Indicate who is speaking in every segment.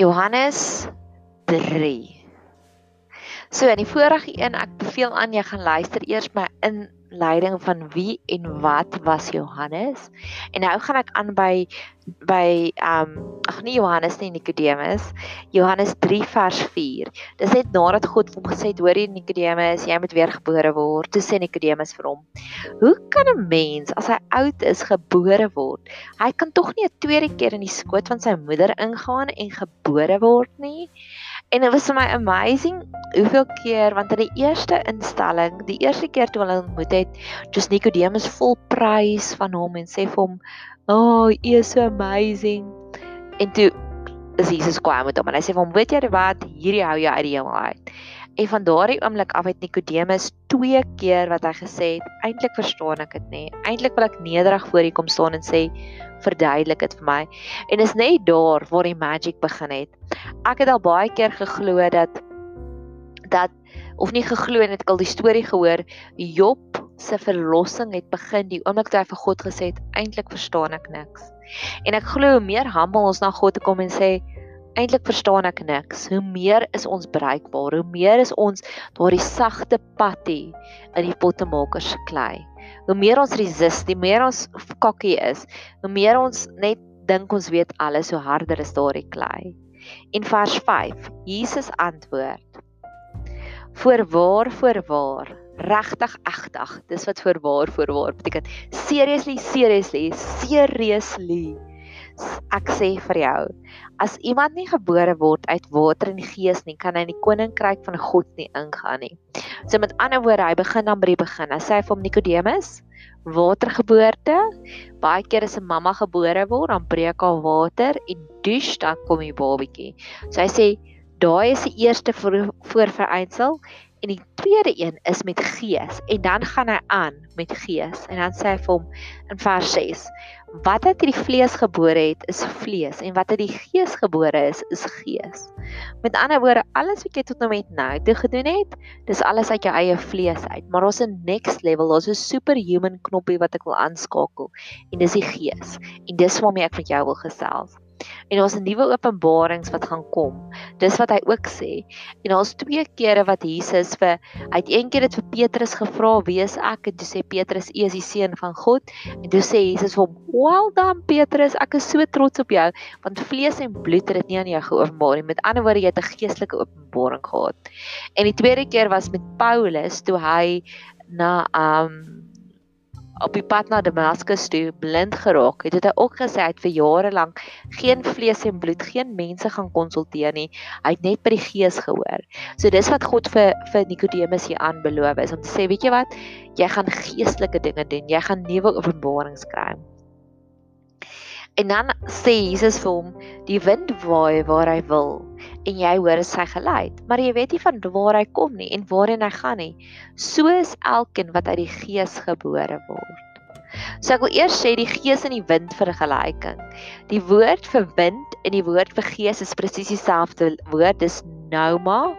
Speaker 1: Johannes 3. So in die vorige een ek beveel aan jy gaan luister eers my inleiding van wie en wat was Johannes? En nou gaan ek aan by by um ag nee Johannes nie Nikodemus Johannes 3 vers 4 dis net nadat God hom gesê het hoor jy Nikodemus jy moet weer gebore word. Toe sê Nikodemus vir hom hoe kan 'n mens as hy oud is gebore word? Hy kan tog nie 'n tweede keer in die skoot van sy moeder ingaan en gebore word nie En dit was vir my amazing hoeveel keer want in die eerste instelling, die eerste keer toe hulle ontmoet het, jy's Nikodemus vol prys van hom en sê vir hom, "Oh, you is so amazing." En toe is Jesus kwaai met hom en hy sê vir hom, "Weet jy wat? Hierdie hou jou uit die hemel uit." En van daardie oomblik af het Nikodemus twee keer wat hy gesê het, eintlik verstaan ek dit nê. Eintlik wil ek nederig voor U kom staan en sê, verduidelik dit vir my. En is net daar waar die magic begin het. Ek het al baie keer geglo dat dat of nie geglo en het ek al die storie gehoor Job se verlossing het begin die oomblik toe hy vir God gesê het eintlik verstaan ek niks. En ek glo hoe meer humble ons na God toe kom en sê eintlik verstaan ek niks, hoe meer is ons bereikbaar, hoe meer is ons daardie sagte patty in die pottemaker se klei hoe meer ons resist, die meer ons kokkie is, hoe meer ons net dink ons weet alles, hoe harder is daardie klei. In vers 5, Jesus antwoord: Voorwaar, voorwaar, regtig, egtig. Dis wat voorwaar, voorwaar beteken. Seriously, seriously, seriously. Ek sê vir jou, as iemand nie gebore word uit water en gees nie, kan hy in die koninkryk van God nie ingaan nie. So met ander woorde, hy begin dan by die begin. Hy sê vir hom Nikodemus, watergeboorte. Baie keer as 'n mamma gebore word, dan breek haar water en dus dan kom die babatjie. So hy sê daai is die eerste voorvereisel en die tweede een is met gees en dan gaan hy aan met gees en dan sê hy vir hom in vers 6 wat uit die vlees gebore het is vlees en wat uit die gees gebore is is gees. Met ander woorde, alles wat jy tot nou met nou toe gedoen het, dis alles uit jou eie vlees uit. Maar ons 'n next level, ons 'n superhuman knoppie wat ek wil aanskakel en dis die gees. En dis waarmee ek met jou wil gesels en ons 'n nuwe openbarings wat gaan kom. Dis wat hy ook sê. En daar's twee kere wat Jesus vir hy het een keer dit vir Petrus gevra, "Wie is ek?" En toe sê Petrus, "U is die seun van God." En toe sê Jesus vir hom, "Well done Petrus, ek is so trots op jou, want vlees en bloed het dit nie aan jou geopenbaar nie. Met ander woorde, jy het 'n geestelike openbaring gehad." En die tweede keer was met Paulus toe hy na um op die pad na Damaskus toe blind geraak het, het hy ook gesê hy het vir jare lank geen vlees en bloed, geen mense gaan konsulteer nie. Hy het net by die Gees gehoor. So dis wat God vir vir Nikodemus hier aanbeloof is om te sê, weet jy wat? Jy gaan geestelike dinge doen. Jy gaan nuwe openbarings kry. En dan sê Jesus vir hom, die wind waai waar hy wil en jy hoor sy geluid, maar jy weet nie van waar hy kom nie en waarheen hy gaan nie. So is elkeen wat uit die Gees gebore word. So ek wil eers sê die Gees en die wind vergelyking. Die woord vir wind en die woord vir Gees is presies dieselfde woord, dis pneuma,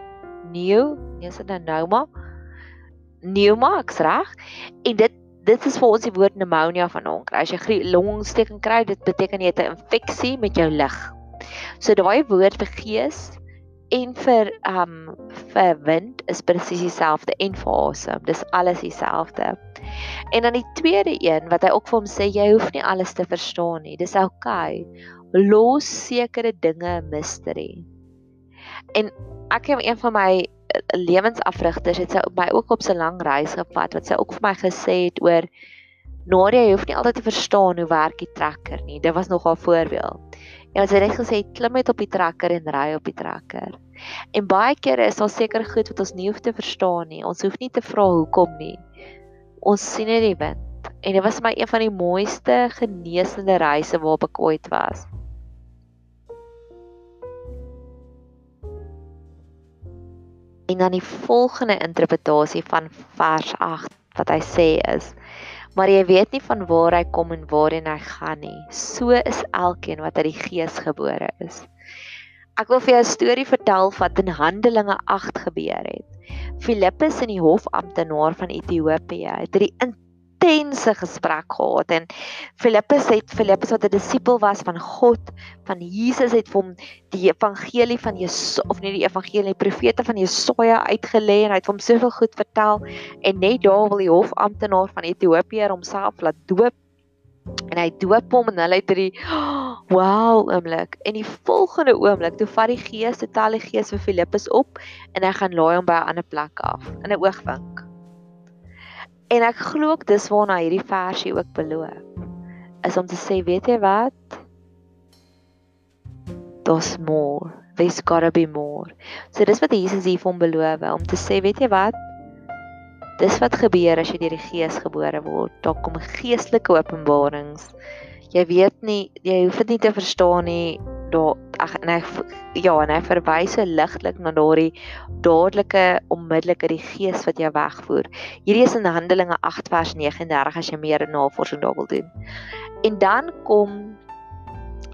Speaker 1: new, is dit nou pneuma? Pneuma, ek's reg? En dit dit is vir ons die woord pneumonia van hom. As jy longontsteking kry, dit beteken jy het 'n infeksie met jou lug. So daai woord vir gees en vir um vir wind is presies dieselfde en vir asem. Dis alles dieselfde. En dan die tweede een wat hy ook vir hom sê, jy hoef nie alles te verstaan nie. Dis oukei. Okay. Los sekere dinge mystery. En ek het een van my lewensafrigters het sy my ook op so 'n lang reis gevat wat sy ook vir my gesê het oor Nadia, jy hoef nie altyd te verstaan hoe werk die trekker nie. Dit was nogal 'n voorbeeld. En sy het gesê klim net op die trekker en ry op die trekker. En baie kere is daar seker goed wat ons nie hoef te verstaan nie. Ons hoef nie te vra hoekom nie. Ons sien net die wind. En dit was my een van die mooiste genesende reise waarop ek ooit was. En dan die volgende interpretasie van vers 8 wat hy sê is: Maar jy weet nie van waar hy kom en waarheen hy gaan nie. So is elkeen wat uit die Gees gebore is. Ek wil vir jou 'n storie vertel wat in Handelinge 8 gebeur het. Filippus en die hofamptenaar van Ethiopië het 'n intense gesprek gehad en Filippus het Filippus wat 'n disipel was van God, van Jesus het hom die evangelie van Jesus of nie die evangelie die profete van Jesaja uitgelê en hy het hom soveel goed vertel en net daar wil die hofamptenaar van Ethiopië homself laat doop en hy doop hom en hulle het hierdie wow oomblik. En die volgende oomblik toe vat die gees toe tel die gees vir Filippus op en hy gaan laai hom by 'n ander plek af in 'n oogwink En ek glo ook dis waarna hierdie versie ook beloof. Is om te sê, weet jy wat? Daar's more. There's got to be more. So dis wat Jesus hier vir hom beloof om te sê, weet jy wat? Dis wat gebeur as jy deur die Gees gebore word. Daar kom geestelike openbarings. Jy weet nie, jy hoef dit nie te verstaan nie. Daar ag en hy ja, en hy verwys so ligtelik na daardie dadelike onmiddellike die gees wat jou wegvoer. Hierdie is in Handelinge 8 vers 39 as jy meer navorsing daar wil doen. En dan kom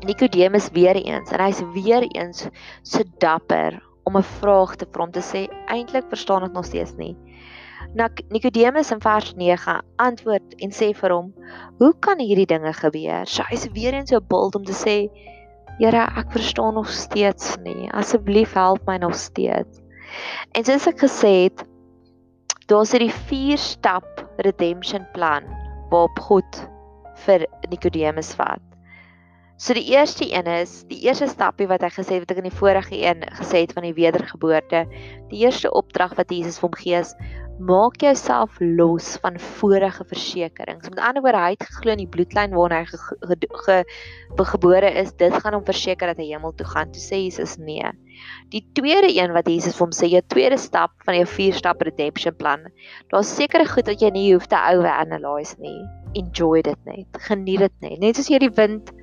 Speaker 1: Nikodemus weer eens en hy's weer eens so dapper om 'n vraag te vra om te sê eintlik verstaan ek nog steeds nie. Nikodemus in vers 9 antwoord en sê vir hom: "Hoe kan hierdie dinge gebeur?" So hy's weer eens so bold om te sê Here, ek verstaan nog steeds nie. Asseblief help my nog steeds. En soos ek gesê het, daar's hierdie 4 stap redemption plan waarop God vir Nikodemus vat. So die eerste een is, die eerste stapie wat hy gesê het wat ek in die vorige een gesê het van die wedergeboorte. Die eerste opdrag wat Jesus vir hom gee is maak jouself los van vorige versekerings. Met ander woorde, hy het geglo in die bloedlyn waarna hy ge, ge, ge, ge, gebore is. Dit gaan hom verseker dat hy hemel toe gaan. Toe sê Jesus nee. Die tweede een wat Jesus vir hom sê, jou tweede stap van jou vier stap redemption plan. Daar's sekere goed wat jy nie hoef te ou analyse nie. Enjoy dit net. Geniet dit net. Net soos jy die wind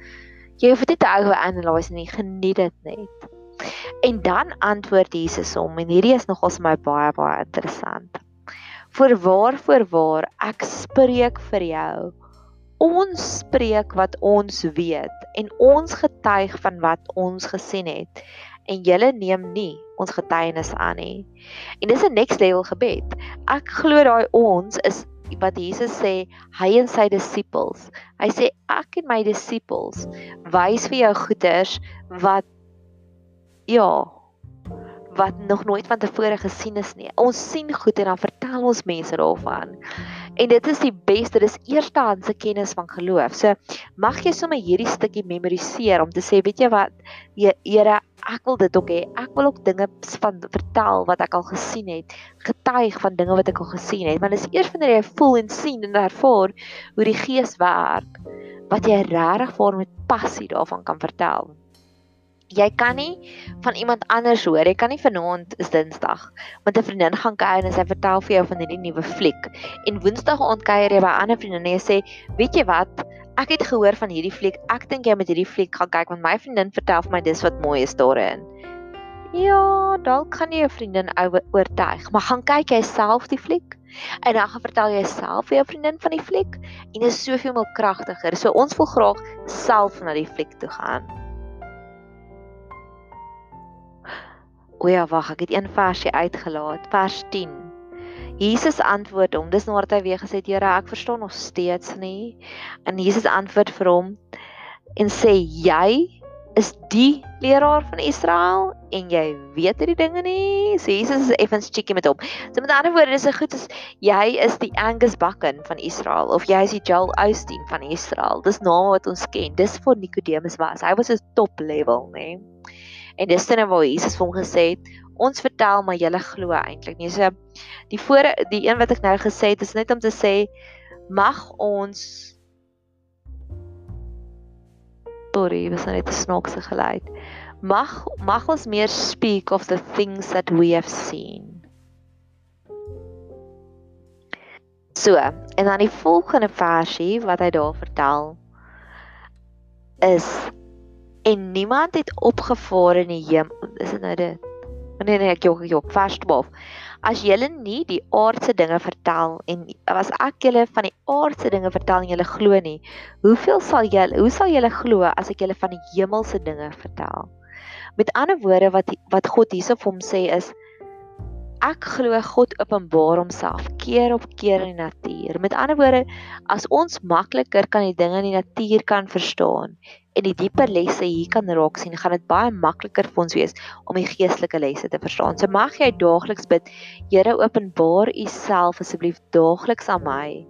Speaker 1: jy hoef dit te ou analyse nie. Geniet dit net. En dan antwoord Jesus hom en hierdie is nogals my baie baie interessant. Voorwaar voorwaar ek spreek vir jou. Ons spreek wat ons weet en ons getuig van wat ons gesien het en julle neem nie ons getuienis aan nie. En dis 'n next level gebed. Ek glo daai ons is wat Jesus sê hy en sy disippels. Hy sê ek en my disippels wys vir jou goeders wat ja, wat nog nooit van tevore gesien is nie. Ons sien goed en dan vertel ons mense daarvan. En dit is die beste, dis eerstehandse kennis van geloof. So mag jy sommer hierdie stukkie memoriseer om te sê, weet jy wat, Here, ek wil dit ook hê. Ek wil ook dinge van vertel wat ek al gesien het, getuig van dinge wat ek al gesien het. Want dit is eers wanneer jy voel en sien en ervaar hoe die Gees werk, wat jy regtig vir met passie daarvan kan vertel. Jy kan nie van iemand anders hoor. Jy kan nie vanaand is Dinsdag met 'n vriendin gaan kuier en sy vertel vir jou van hierdie nuwe fliek. En Woensdag aand kuier jy by 'n ander vriendin en jy sê, "Weet jy wat? Ek het gehoor van hierdie fliek. Ek dink jy moet hierdie fliek gaan kyk want my vriendin vertel vir my dis wat mooi is daarin." Ja, dalk kan jy jou vriendin oortuig, maar gaan kyk jy self die fliek? En dan gaan vertel jy self vir jou vriendin van die fliek en dit is soveel meer kragtiger. So ons wil graag self na die fliek toe gaan. O ja, wag, ek het een versie uitgelaat, vers 10. Jesus antwoord hom, dis nadat hy weer gesê het, Here, ek verstaan nog steeds nie. En Jesus antwoord vir hom en sê, jy is die leraar van Israel en jy weet hierdie dinge nie. So Jesus is effens cheeky met hom. So met ander woorde, dis 'n goed as jy is die Angus Bucken van Israel of jy is die Joel Osteen van Israel. Dis name wat ons ken. Dis vir Nikodemus was. Hy was 'n top level, nê. En dis dan waar Jesus vir hom gesê het, ons vertel maar julle glo eintlik nie. So die voor die een wat ek nou gesê het is net om te sê mag ons Sorry, was net 'n snaakse geluid. Mag mag ons meer speak of the things that we have seen. So, en dan die volgende versie wat hy daar vertel is en niemand het opgevaar in die hemel. Is dit nou dit? Nee nee, ek jok jok vers 12. As julle nie die aardse dinge vertel en as ek julle van die aardse dinge vertel en julle glo nie, hoeveel sal julle hoe sal julle glo as ek julle van die hemelse dinge vertel? Met ander woorde wat wat God hierso vir hom sê is ek glo God openbaar homself keer op keer in die natuur. Met ander woorde, as ons makliker kan die dinge in die natuur kan verstaan en die dieper lesse hier kan raak sien, gaan dit baie makliker vir ons wees om die geestelike lesse te verstaan. So mag jy daagliks bid, Here, openbaar U self asseblief daagliks aan my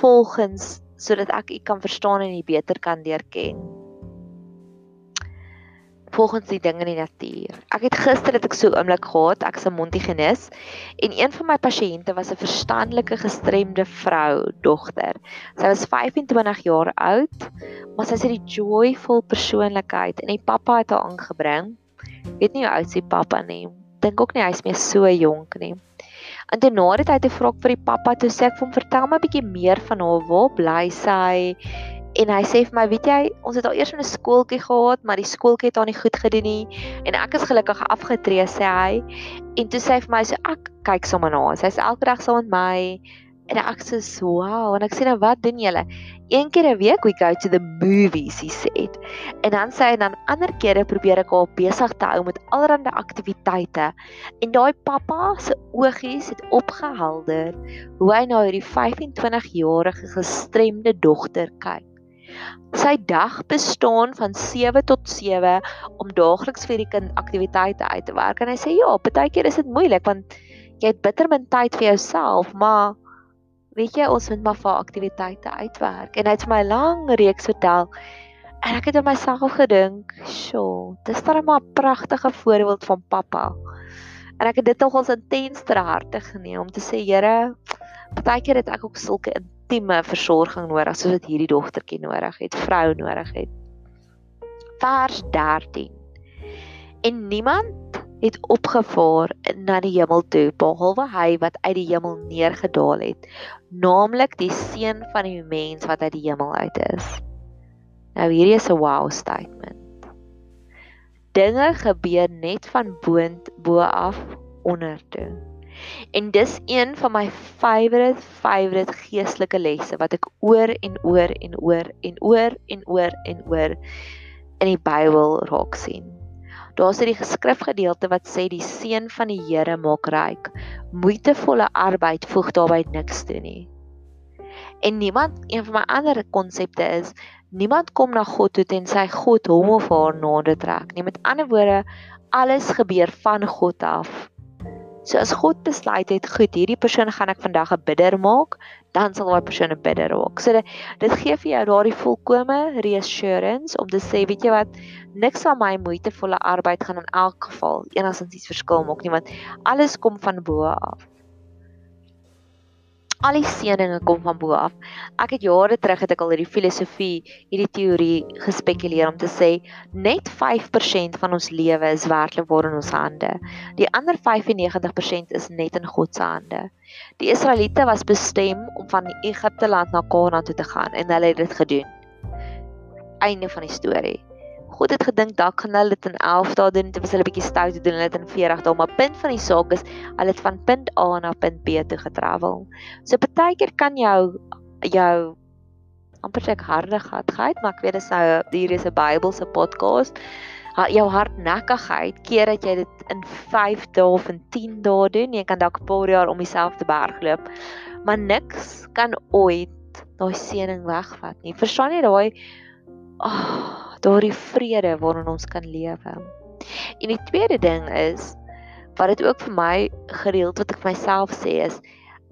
Speaker 1: volgens sodat ek U kan verstaan en U beter kan leer ken volgens die dinge in die natuur. Ek het gister het ek so oomblik gehad, ek is 'n Montigenis en een van my pasiënte was 'n verstandelike gestremde vrou, dogter. Sy was 25 jaar oud, maar sy het die joyful persoonlikheid en die pappa het haar aangebring. Weet nie hoe oud sy pappa nie. Dink ook nie hy's meer so jonk nie. En toe na die tyd het ek vra vir die pappa toe sê ek vir hom vertel my 'n bietjie meer van haar. Waar bly sy? En hy sê vir my, weet jy, ons het al eers 'n skooltjie gehad, maar die skooltjie het haar nie goed gedoen nie en ek is gelukkig afgetree sê hy. En toe sê hy vir my so ek kyk sommer na haar. Sy's elke dag saam met my en ek sê so, wow, en ek sê nou wat doen julle? Een keer 'n week we go to the movies, he said. En dan sê hy dan ander kere probeer ek haar besig te hou met allerlei aktiwiteite. En daai pappa se oogies het opgehelder hoe hy na hierdie 25-jarige gestremde dogter kyk. Sy dag bestaan van 7 tot 7 om daagliks vir die kind aktiwiteite uit te werk en hy sê ja, baie keer is dit moeilik want jy het bitter min tyd vir jouself, maar weet jy ons moet maar vir aktiwiteite uitwerk en hy het vir my lang reeks vertel en ek het in myself gedink, "Sjoe, dis dan maar 'n pragtige voorbeeld van pappa." En ek het dit nogals intens ter harte geneem om te sê, "Here, baie keer het ek ook sulke intieme versorging nodig soos wat hierdie dogtertjie nodig het, vrou nodig het. Vers 13. En niemand het opgevaar na die hemel toe behalwe hy wat uit die hemel neergedaal het, naamlik die seun van die mens wat uit die hemel uit is. Nou hierdie is 'n wow statement. Dinge gebeur net van bo af onder toe. En dis een van my favourite favourite geestelike lesse wat ek oor en oor en oor en oor en oor en oor in die Bybel raak sien. Daar's 'n geskrifgedeelte wat sê die seën van die Here maak ryk. Moeitevolle arbeid voeg daarbey niks toe nie. En niemand, een van my ander konsepte is, niemand kom na God toe tensy God hom of haar nader trek nie. Met ander woorde, alles gebeur van God af. So as God besluit het, goed, hierdie persoon gaan ek vandag 'n bidder maak, dan sal daai persoon 'n bidder raak. So dit, dit gee vir jou daardie volkomme reassurance om te sê, weet jy wat, niks van my moeitevolle arbeid gaan in elk geval enigstens iets verskil maak nie, want alles kom van bo af al die seëninge kom van bo af. Ek het jare terug het ek al hierdie filosofie, hierdie teorie gespekuleer om te sê net 5% van ons lewe is werklik waar in ons hande. Die ander 95% is net in God se hande. Die Israeliete was bestem om van Egipte land na Kanaan toe te gaan en hulle het dit gedoen. Einde van die storie. God het gedink dalk gaan hulle dit in 11 dae doen, dit was hulle bietjie stout te doen, hulle het in 40 dae, maar punt van die saak is hulle het van punt A na punt B toe getravel. So partykeer kan jou jou amper sê harde gat gehad, maar ek weet dis nou hier is 'n Bybelse podcast. Ha, jou hardnekkigheid keer dat jy dit in 5 dae of in 10 dae doen. Jy kan dalk 'n paar jaar om dieselfde berg loop. Maar niks kan ooit daai seëning wegvat nie. Verstaan jy daai oh, daardie vrede waarin ons kan lewe. En die tweede ding is wat dit ook vir my gereeld wat ek myself sê is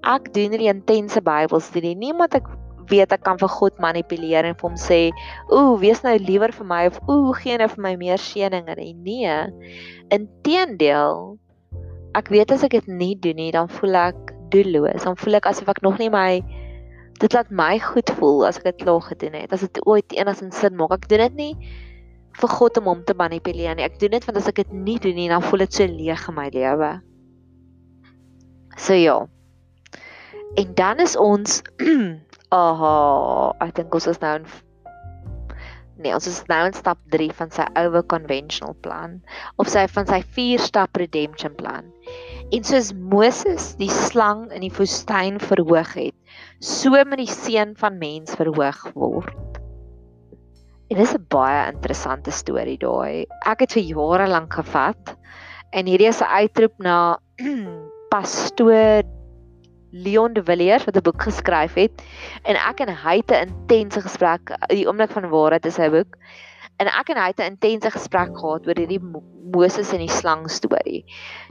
Speaker 1: ek doen nie intense Bybelstudie nie, maar ek weet ek kan vir God manipuleer en vir hom sê, "Ooh, wees nou liewer vir my of ooh, gee nou vir my meer seëninge." Nee. Inteendeel, ek weet as ek dit nie doen nie, dan voel ek doelloos. Dan voel ek asof ek nog nie my dit laat my goed voel as ek dit klaar gedoen het. As dit ooit enigsins sin maak. Ek doen dit nie vir God om hom te manipuleer nie. Ek doen dit want as ek dit nie doen nie, dan voel dit so leeg in my lewe. So ja. En dan is ons aha, ek dink ons is nou in Nee, ons is nou in stap 3 van sy ouwe conventional plan of sy van sy 4 stap redemption plan. En soos Moses die slang in die woestyn verhoog het, so met die seun van mens verhoog word. En dis 'n baie interessante storie daai. Ek het vir jare lank gevat en hierdie is 'n uitroep na pastoor Leon de Villiers wat 'n boek geskryf het en ek en hy het 'n intense gesprek die oomblik van waarheid is sy boek en ek en hy het 'n intense gesprek gehad oor hierdie Moses en die slang storie.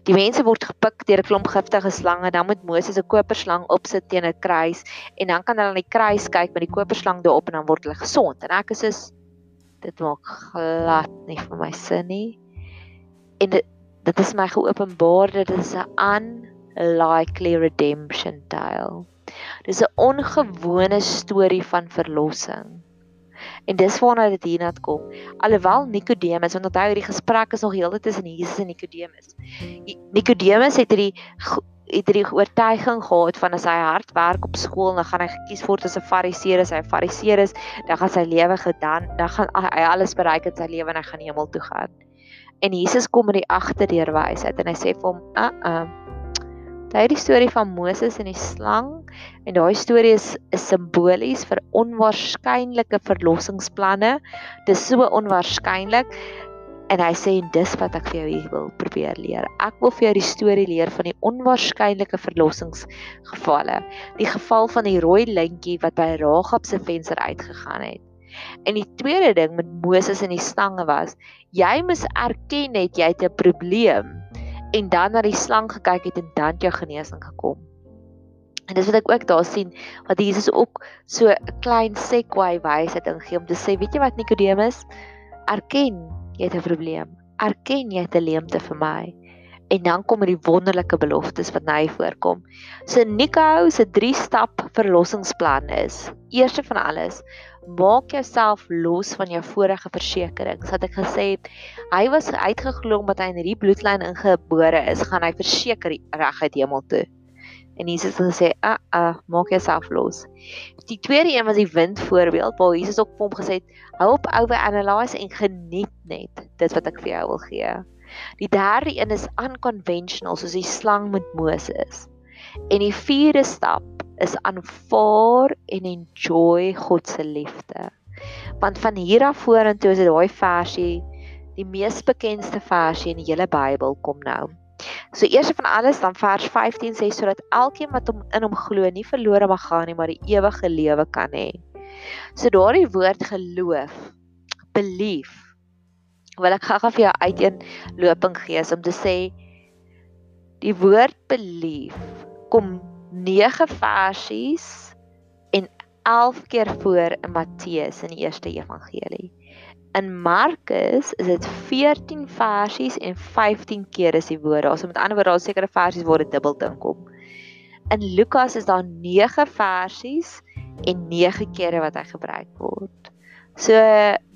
Speaker 1: Die mense word gepik deur 'n klomp giftige slange, dan moet Moses 'n koperslang opsit teen 'n kruis en dan kan hulle aan die kruis kyk met die koperslang daarop en dan word hulle gesond. En ek is is dit maak glad nie vir my sin nie. En dit dit is my geopenbaar dit is 'n unlikely redemption tale. Dis 'n ongewone storie van verlossing. En dis waarna dit hierna kom. Alhoewel Nikodemus, want onthou hierdie gesprek is nog heeltyd tussen Jesus en Nikodemus. Nikodemus het hierdie het hierdie oortuiging gehad van as hy hard werk op skool, dan gaan hy gekies word as 'n Fariseer, as hy 'n Fariseer is, dan gaan sy lewe gedan, dan gaan hy alles bereik in sy lewe en hy gaan hemel toe gaan. En Jesus kom met die agterdeur wysheid en hy sê vir hom, "Uh uh, Daai die storie van Moses en die slang en daai storie is, is simbolies vir onwaarskynlike verlossingsplanne. Dis so onwaarskynlik en hy sê dis wat ek vir jou hier wil probeer leer. Ek wil vir jou die storie leer van die onwaarskynlike verlossingsgevalle. Die geval van die rooi lintjie wat by Ragab se venster uitgegaan het. En die tweede ding met Moses en die slange was, jy moet erken net jy het 'n probleem en dan na die slang gekyk het en dan jou genesing gekom. En dis wat ek ook daar sien wat Jesus ook so 'n klein segue wysheid ingee om te sê, weet jy wat Nikodemus, erken jy het 'n probleem. Erken jy het 'n leemte vir my. En dan kom er die wonderlike beloftes wat nou voorkom. So Nico se 3 stap verlossingsplan is: Eerste van alles, maak jouself los van jou vorige versekerings. Wat ek gesê het, hy was uitgeglo omdat hy in hierdie bloedlyn ingebore is, gaan hy verseker reg uit hemel toe. En Jesus het gesê, "Ah, ah, maak jouself los." Die tweede een was die wind voorbeeld waar Jesus ook vir hom gesê het, "Hou op over analyse en geniet net dit wat ek vir jou wil gee." Die derde een is unconventional soos die slang met Moses. En die vierde stap is aanvaar en enjoy God se liefde. Want van hier af vorentoe is dit daai versie die mees bekendste versie in die hele Bybel kom nou. So eers van alles dan vers 15 sê sodat elkeen wat hom in hom glo nie verlore mag gaan nie, maar die ewige lewe kan hê. So daardie woord geloof, belief wil ek gou-gou vir jou uiteen loping gee om te sê die woord belief kom 9 versies en 11 keer voor in Matteus in die eerste evangelie. In Markus is dit 14 versies en 15 keer is die woord. Also met ander woorde, daar sekere versies waar dit dubbel dink kom. In Lukas is daar 9 versies en 9 kere wat hy gebruik word. So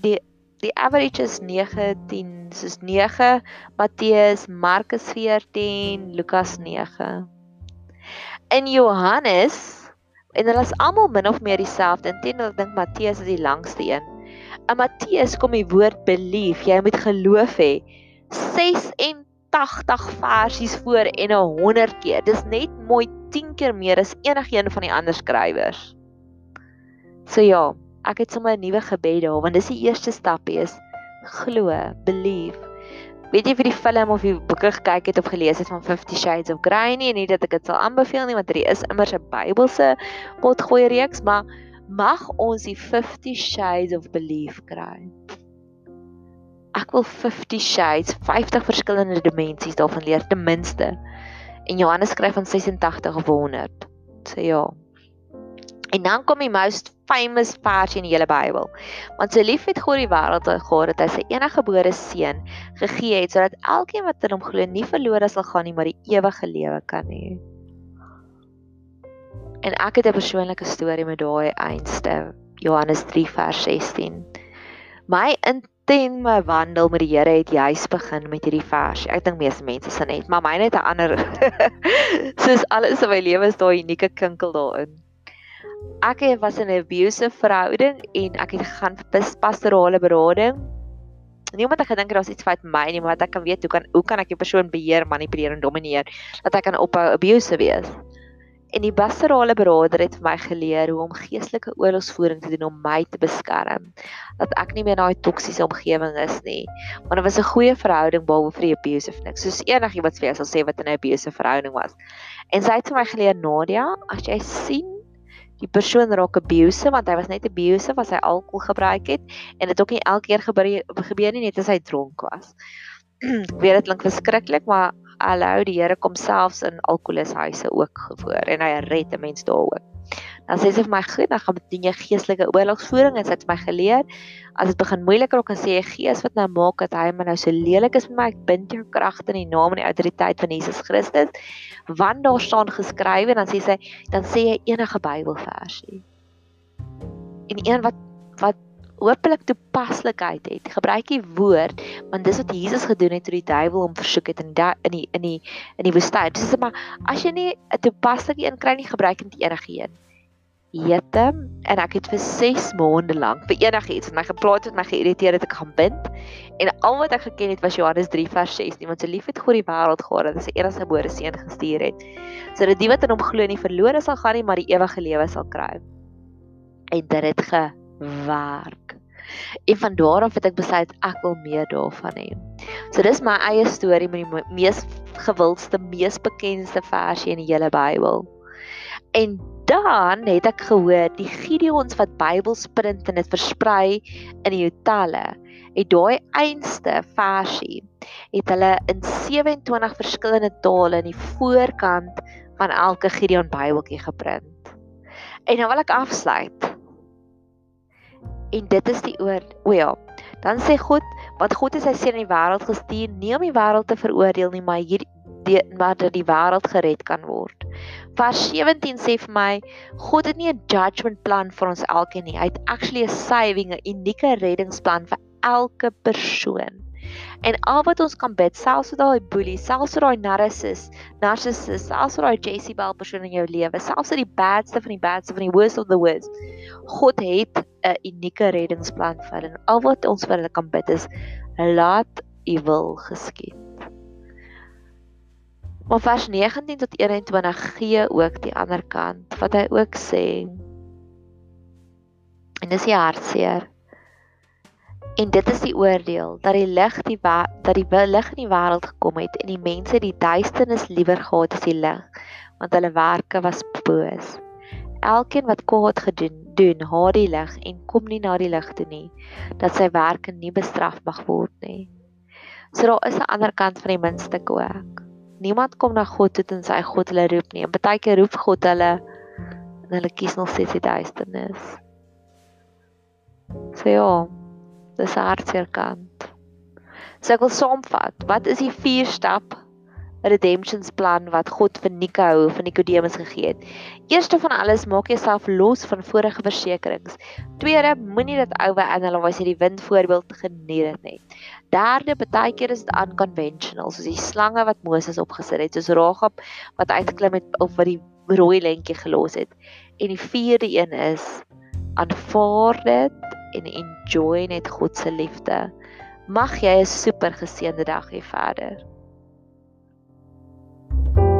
Speaker 1: die die average is 19, soos 9 Matteus, Markus 14, Lukas 9 in Johannes en hulle is almal min of meer dieselfde. Intendeel ek dink Matteus is die langste een. In Matteus kom die woord belief, jy moet geloof hê. 86 versies voor en 100 keer. Dis net mooi 10 keer meer as enigiemand van die ander skrywers. So ja, ek het sommer 'n nuwe gebed daar want dis die eerste stapie is glo, believe weet jy vir die film of die boeke gekyk het of gelees het van 50 Shades of Grey nie en nie dat ek dit sal aanbeveel nie want dit is immers 'n Bybelse potgooi reeks maar mag ons die 50 Shades of Belief kry. Ek wil 50 Shades, 50 verskillende dimensies daarvan leer ten minste. En Johannes skryf van 86 of 100. So ja. En dan kom die most famous versie in die hele Bybel. Want so lief het God die wêreld gehad dat hy sy enige gebore seun gegee het sodat elkeen wat in hom glo nie verlore sal gaan nie, maar die ewige lewe kan hê. En ek het 'n persoonlike storie met daai einste Johannes 3 vers 16. My inten my wandel met die Here het juis begin met hierdie vers. Ek dink meeste mense sien net, maar myne het 'n ander soos alles in my lewe is daai unieke kinkel daarin ek was in 'n abusive verhouding en ek het gegaan vir pastorale berading. Nie omdat ek gedink het daar's iets fout met my nie, maar dat ek kan weet hoe kan hoe kan ek 'n persoon beheer, manipuleer en domineer dat ek kan ophou abusive wees. En die pastorale beraader het vir my geleer hoe om geestelike oorlogsvoering te doen om my te beskerm. Dat ek nie meer in daai toksiese omgewing is nie. Want dit was 'n goeie verhouding behalwe vir die abusive niks. Soos enigiemand vir jou sal sê wat in 'n abusive verhouding was. En sy het vir my geleer Nadia, as jy sien die persoon raak abusive want hy was net abusive as hy alkohol gebruik het en dit ook nie elke keer gebeur gebeur nie net as hy dronk was. Ek weet dit klink verskriklik, maar hallo die Here kom selfs in alkoholishuise ook voor en hy red 'n mens daar ook. Dan sê sy vir my goed, dan gaan doen jy geestelike oorlogsvoering en sy het my geleer as dit begin moeilik raak en sê jy gees wat nou maak dat hy my nou so lelik is met my, ek bind jou kragte in die naam en die autoriteit van Jesus Christus. Want daar staan geskrywe en dan sê sy dan sê jy enige Bybelversie. En een wat wat hopelik toepaslikheid het. Gebruik die woord want dis wat Jesus gedoen het toe die duiwel hom versoek het in die in die in die in die woestyn. Dis sê maar as jy nie 'n toepaslike een kry nie, gebruik dit enige een. Jette en ek het vir 6 maande lank vir enigiets en my geplaas het my geïrriteer het ek gaan bind en al wat ek geken het was Johannes 3 vers 16 want so lief het God die wêreld gehad dat hy sy enigste gebore seun gestuur het sodat die wat in hom glo nie verlore sal gaan nie maar die ewige lewe sal kry. En dit het gewerk. En van daar af het ek besluit ek wil meer daarvan hê. So dis my eie storie met die mees gewildste, mees bekendste versie in die hele Bybel. En dan het ek gehoor die Gideons wat Bybelsprint en dit versprei in die hotelle. Het daai einste versie het hulle in 27 verskillende tale in die voorkant van elke Gideon Bybeltjie geprint. En nou wil ek afsluit en dit is die oor o ja dan sê God wat God is hy seën in die wêreld gestuur nie om die wêreld te veroordeel nie maar hier die maar dat die wêreld gered kan word vers 17 sê vir my God het nie 'n judgment plan vir ons elkeen nie hy het actually 'n saving 'n unieke reddingsplan vir elke persoon En al wat ons kan bid, selfs vir daai boelie, selfs vir daai narcissus, narcissus, selfs vir daai Jezebel persoon in jou lewe, selfs vir die badste van die badste van die worst of the worst. God het 'n unieke reddingsplan vir hulle. Al wat ons vir hulle kan bid is laat U wil geskied. Maar vers 19 tot 21 gee ook die ander kant wat hy ook sê. En dis die hartseer. En dit is die oordeel dat die lig die dat die lig in die wêreld gekom het en die mense die duisternis liewer gehad as die lig want hulle werke was boos. Elkeen wat kwaad gedoen doen, haat die lig en kom nie na die lig toe nie dat sy werke nie bestraf mag word nie. So daar is 'n ander kant van die muntstuk ook. Niemand kom na God toe tensy God hulle roep nie. En baie keer roep God hulle en hulle kies nog steeds die duisternis. So ja, Dis 'n hartseer kant. So ek wil saamvat, wat is die vier stap redemptions plan wat God vir Nico van Nikodemus gegee het? Eerste van alles, maak jouself los van vorige versekerings. Tweede, moenie dit ouwe analyse hierdie wind voorbeeld geniet dit net. Derde, baie keer is dit unconventional, soos die slange wat Moses opgesit het, soos Rahab wat uitgeklim het of wat die rooi lentjie gelos het. En die vierde een is aanvaar dit en enjoy net God se liefde. Mag jy 'n super geseënde dag hê verder. you